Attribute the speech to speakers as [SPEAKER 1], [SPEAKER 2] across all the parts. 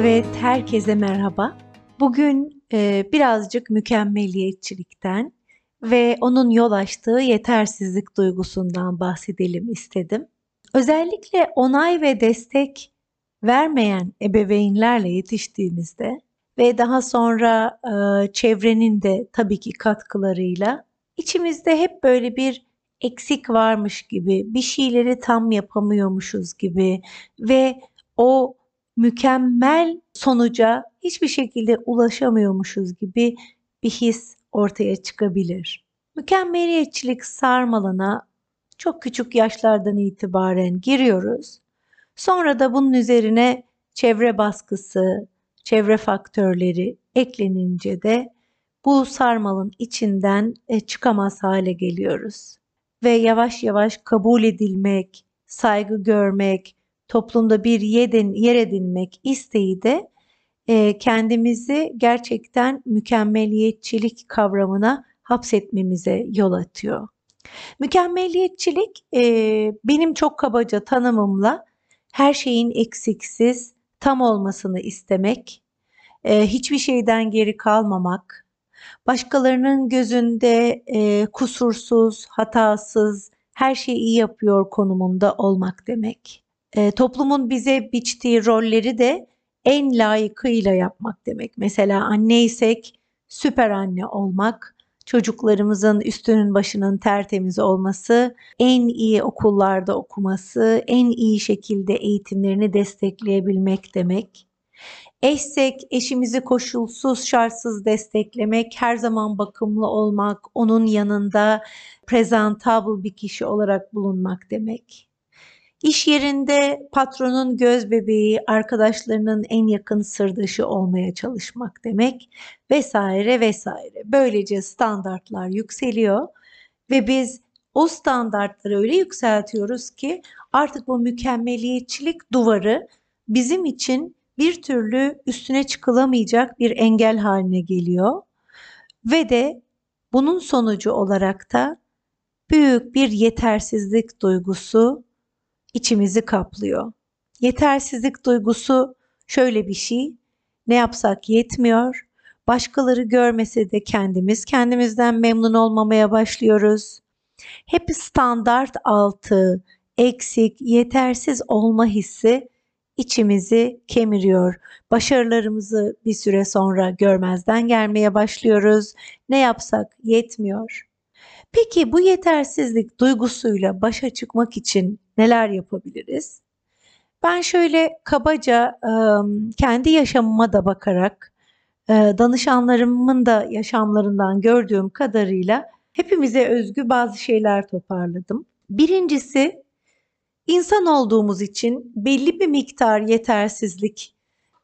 [SPEAKER 1] Evet, herkese merhaba. Bugün e, birazcık mükemmeliyetçilikten ve onun yol açtığı yetersizlik duygusundan bahsedelim istedim. Özellikle onay ve destek vermeyen ebeveynlerle yetiştiğimizde ve daha sonra e, çevrenin de tabii ki katkılarıyla içimizde hep böyle bir eksik varmış gibi, bir şeyleri tam yapamıyormuşuz gibi ve o mükemmel sonuca hiçbir şekilde ulaşamıyormuşuz gibi bir his ortaya çıkabilir. Mükemmeliyetçilik sarmalına çok küçük yaşlardan itibaren giriyoruz. Sonra da bunun üzerine çevre baskısı, çevre faktörleri eklenince de bu sarmalın içinden e, çıkamaz hale geliyoruz. Ve yavaş yavaş kabul edilmek, saygı görmek, toplumda bir yer edinmek isteği de e, kendimizi gerçekten mükemmeliyetçilik kavramına hapsetmemize yol atıyor. Mükemmeliyetçilik e, benim çok kabaca tanımımla her şeyin eksiksiz, tam olmasını istemek, e, hiçbir şeyden geri kalmamak, başkalarının gözünde kusursuz, hatasız, her şeyi iyi yapıyor konumunda olmak demek. E, toplumun bize biçtiği rolleri de en layıkıyla yapmak demek. Mesela anneysek süper anne olmak, çocuklarımızın üstünün başının tertemiz olması, en iyi okullarda okuması, en iyi şekilde eğitimlerini destekleyebilmek demek. Eşsek eşimizi koşulsuz şartsız desteklemek, her zaman bakımlı olmak, onun yanında presentable bir kişi olarak bulunmak demek. İş yerinde patronun göz bebeği, arkadaşlarının en yakın sırdaşı olmaya çalışmak demek vesaire vesaire. Böylece standartlar yükseliyor ve biz o standartları öyle yükseltiyoruz ki artık bu mükemmeliyetçilik duvarı bizim için bir türlü üstüne çıkılamayacak bir engel haline geliyor ve de bunun sonucu olarak da büyük bir yetersizlik duygusu içimizi kaplıyor. Yetersizlik duygusu şöyle bir şey. Ne yapsak yetmiyor. Başkaları görmese de kendimiz kendimizden memnun olmamaya başlıyoruz. Hep standart altı, eksik, yetersiz olma hissi içimizi kemiriyor. Başarılarımızı bir süre sonra görmezden gelmeye başlıyoruz. Ne yapsak yetmiyor. Peki bu yetersizlik duygusuyla başa çıkmak için neler yapabiliriz? Ben şöyle kabaca kendi yaşamıma da bakarak danışanlarımın da yaşamlarından gördüğüm kadarıyla hepimize özgü bazı şeyler toparladım. Birincisi insan olduğumuz için belli bir miktar yetersizlik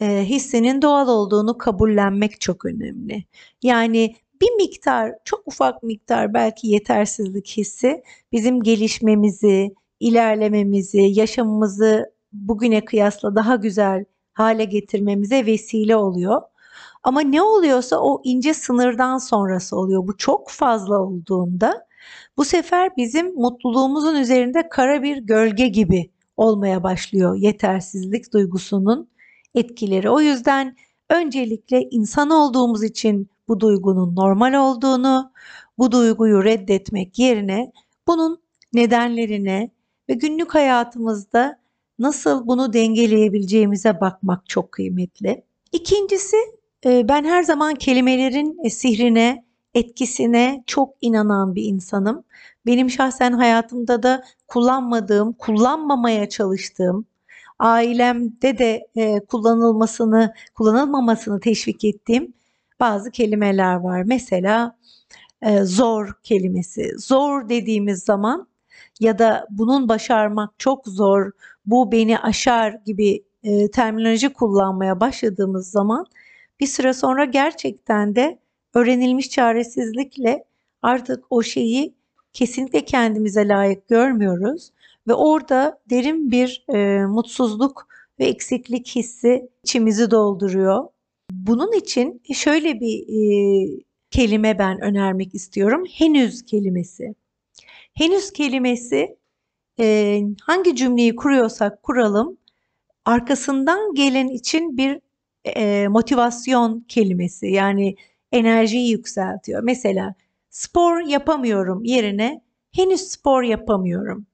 [SPEAKER 1] hissinin doğal olduğunu kabullenmek çok önemli. Yani bir miktar, çok ufak miktar belki yetersizlik hissi bizim gelişmemizi, ilerlememizi, yaşamımızı bugüne kıyasla daha güzel hale getirmemize vesile oluyor. Ama ne oluyorsa o ince sınırdan sonrası oluyor. Bu çok fazla olduğunda bu sefer bizim mutluluğumuzun üzerinde kara bir gölge gibi olmaya başlıyor yetersizlik duygusunun etkileri. O yüzden öncelikle insan olduğumuz için bu duygunun normal olduğunu, bu duyguyu reddetmek yerine bunun nedenlerine ve günlük hayatımızda nasıl bunu dengeleyebileceğimize bakmak çok kıymetli. İkincisi e, ben her zaman kelimelerin e, sihrine, etkisine çok inanan bir insanım. Benim şahsen hayatımda da kullanmadığım, kullanmamaya çalıştığım, ailemde de e, kullanılmasını, kullanılmamasını teşvik ettiğim bazı kelimeler var. Mesela e, zor kelimesi. Zor dediğimiz zaman ya da bunun başarmak çok zor, bu beni aşar gibi e, terminoloji kullanmaya başladığımız zaman bir süre sonra gerçekten de öğrenilmiş çaresizlikle artık o şeyi kesinlikle kendimize layık görmüyoruz ve orada derin bir e, mutsuzluk ve eksiklik hissi içimizi dolduruyor. Bunun için şöyle bir e, kelime ben önermek istiyorum. Henüz kelimesi. Henüz kelimesi e, hangi cümleyi kuruyorsak kuralım arkasından gelen için bir eee, motivasyon kelimesi yani enerjiyi yükseltiyor. Mesela spor yapamıyorum yerine henüz spor yapamıyorum.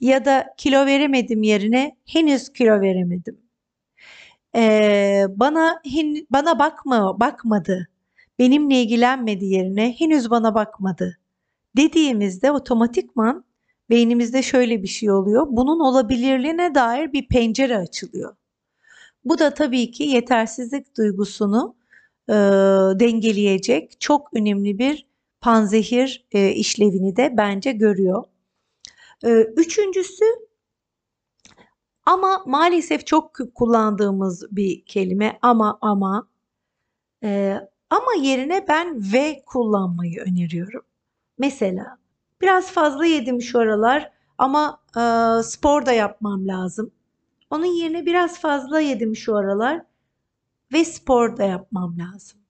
[SPEAKER 1] Ya da kilo veremedim yerine henüz kilo veremedim. Eee, bana bana bakma bakmadı, benimle ilgilenmedi yerine henüz bana bakmadı dediğimizde otomatikman beynimizde şöyle bir şey oluyor. Bunun olabilirliğine dair bir pencere açılıyor. Bu da tabii ki yetersizlik duygusunu e, dengeleyecek çok önemli bir panzehir e, işlevini de bence görüyor. E, üçüncüsü ama maalesef çok kullandığımız bir kelime ama ama e, ama yerine ben ve kullanmayı öneriyorum. Mesela biraz fazla yedim şu aralar ama e, spor da yapmam lazım. Onun yerine biraz fazla yedim şu aralar ve spor da yapmam lazım.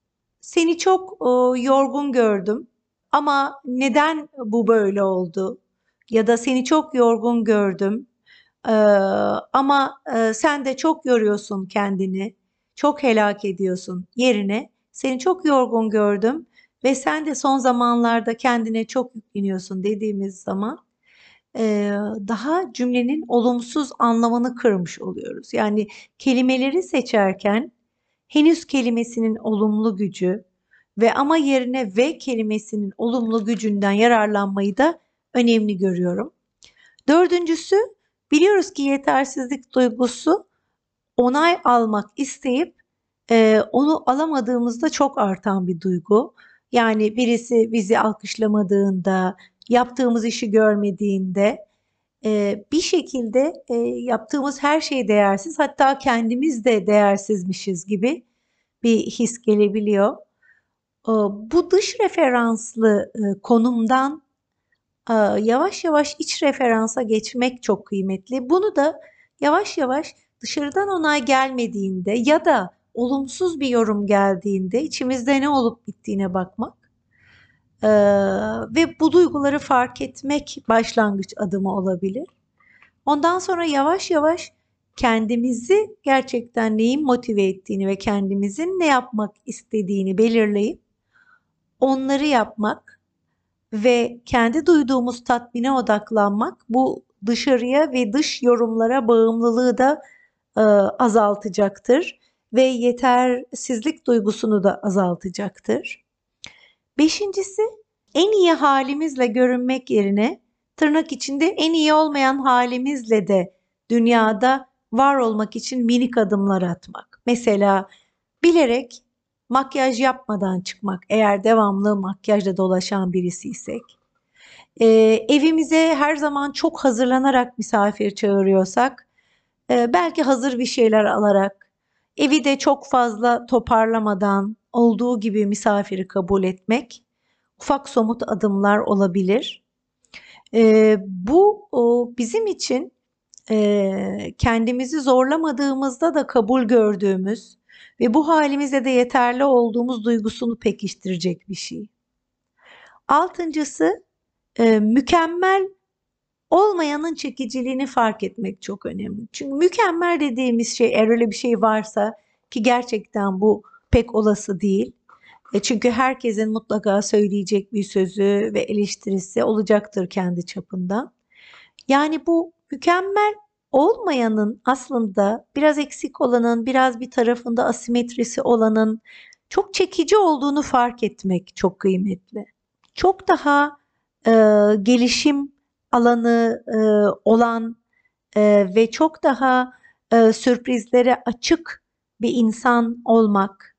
[SPEAKER 1] Seni çok e, yorgun gördüm ama neden bu böyle oldu? Ya da seni çok yorgun gördüm e, ama e, sen de çok yoruyorsun kendini, çok helak ediyorsun yerine seni çok yorgun gördüm ve sen de son zamanlarda kendine çok yükleniyorsun dediğimiz zaman e, daha cümlenin olumsuz anlamını kırmış oluyoruz. Yani kelimeleri seçerken henüz kelimesinin olumlu gücü ve ama yerine ve kelimesinin olumlu gücünden yararlanmayı da önemli görüyorum. Dördüncüsü biliyoruz ki yetersizlik duygusu onay almak isteyip e, onu alamadığımızda çok artan bir duygu. Yani birisi bizi alkışlamadığında, yaptığımız işi görmediğinde e, bir şekilde e, yaptığımız her şey değersiz hatta kendimiz de değersizmişiz gibi bir his gelebiliyor. E, bu dış referanslı e, konumdan e, yavaş yavaş iç referansa geçmek çok kıymetli. Bunu da yavaş yavaş dışarıdan onay gelmediğinde ya da olumsuz bir yorum geldiğinde içimizde ne olup bittiğine bakmak ee, ve bu duyguları fark etmek başlangıç adımı olabilir. Ondan sonra yavaş yavaş kendimizi gerçekten neyin motive ettiğini ve kendimizin ne yapmak istediğini belirleyip onları yapmak ve kendi duyduğumuz tatmine odaklanmak bu dışarıya ve dış yorumlara bağımlılığı da e, azaltacaktır ve yetersizlik duygusunu da azaltacaktır. Beşincisi en iyi halimizle görünmek yerine tırnak içinde en iyi olmayan halimizle de dünyada var olmak için minik adımlar atmak. Mesela bilerek makyaj yapmadan çıkmak eğer devamlı makyajla dolaşan birisiysek. Ee, evimize her zaman çok hazırlanarak misafir çağırıyorsak e, belki hazır bir şeyler alarak evi de çok fazla toparlamadan olduğu gibi misafiri kabul etmek ufak somut adımlar olabilir. E, bu o, bizim için e, kendimizi zorlamadığımızda da kabul gördüğümüz ve bu halimizde de yeterli olduğumuz duygusunu pekiştirecek bir şey. Altıncısı e, mükemmel olmayanın çekiciliğini fark etmek çok önemli. Çünkü mükemmel dediğimiz şey eğer öyle bir şey varsa ki gerçekten bu pek olası değil. E çünkü herkesin mutlaka söyleyecek bir sözü ve eleştirisi olacaktır kendi çapında. Yani bu mükemmel olmayanın aslında biraz eksik olanın, biraz bir tarafında asimetrisi olanın çok çekici olduğunu fark etmek çok kıymetli. Çok daha e, gelişim alanı e, olan e, ve çok daha e, sürprizlere açık bir insan olmak,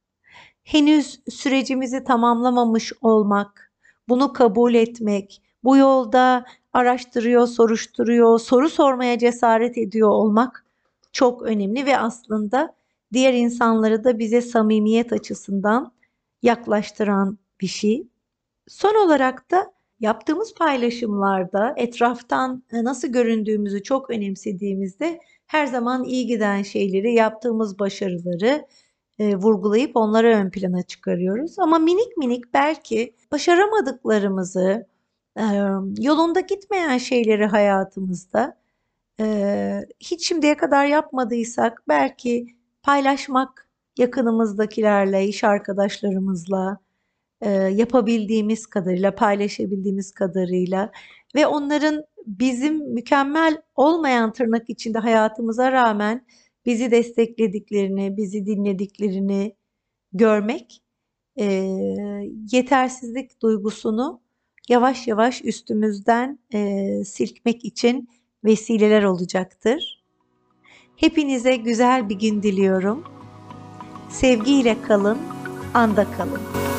[SPEAKER 1] henüz sürecimizi tamamlamamış olmak, bunu kabul etmek, bu yolda araştırıyor, soruşturuyor, soru sormaya cesaret ediyor olmak çok önemli ve aslında diğer insanları da bize samimiyet açısından yaklaştıran bir şey. Son olarak da yaptığımız paylaşımlarda etraftan nasıl göründüğümüzü çok önemsediğimizde her zaman iyi giden şeyleri, yaptığımız başarıları e, vurgulayıp onları ön plana çıkarıyoruz. Ama minik minik belki başaramadıklarımızı, yolunda gitmeyen şeyleri hayatımızda hiç şimdiye kadar yapmadıysak belki paylaşmak yakınımızdakilerle, iş arkadaşlarımızla yapabildiğimiz kadarıyla, paylaşabildiğimiz kadarıyla ve onların bizim mükemmel olmayan tırnak içinde hayatımıza rağmen bizi desteklediklerini, bizi dinlediklerini görmek e, yetersizlik duygusunu yavaş yavaş üstümüzden e, silkmek için vesileler olacaktır. Hepinize güzel bir gün diliyorum. Sevgiyle kalın, anda kalın.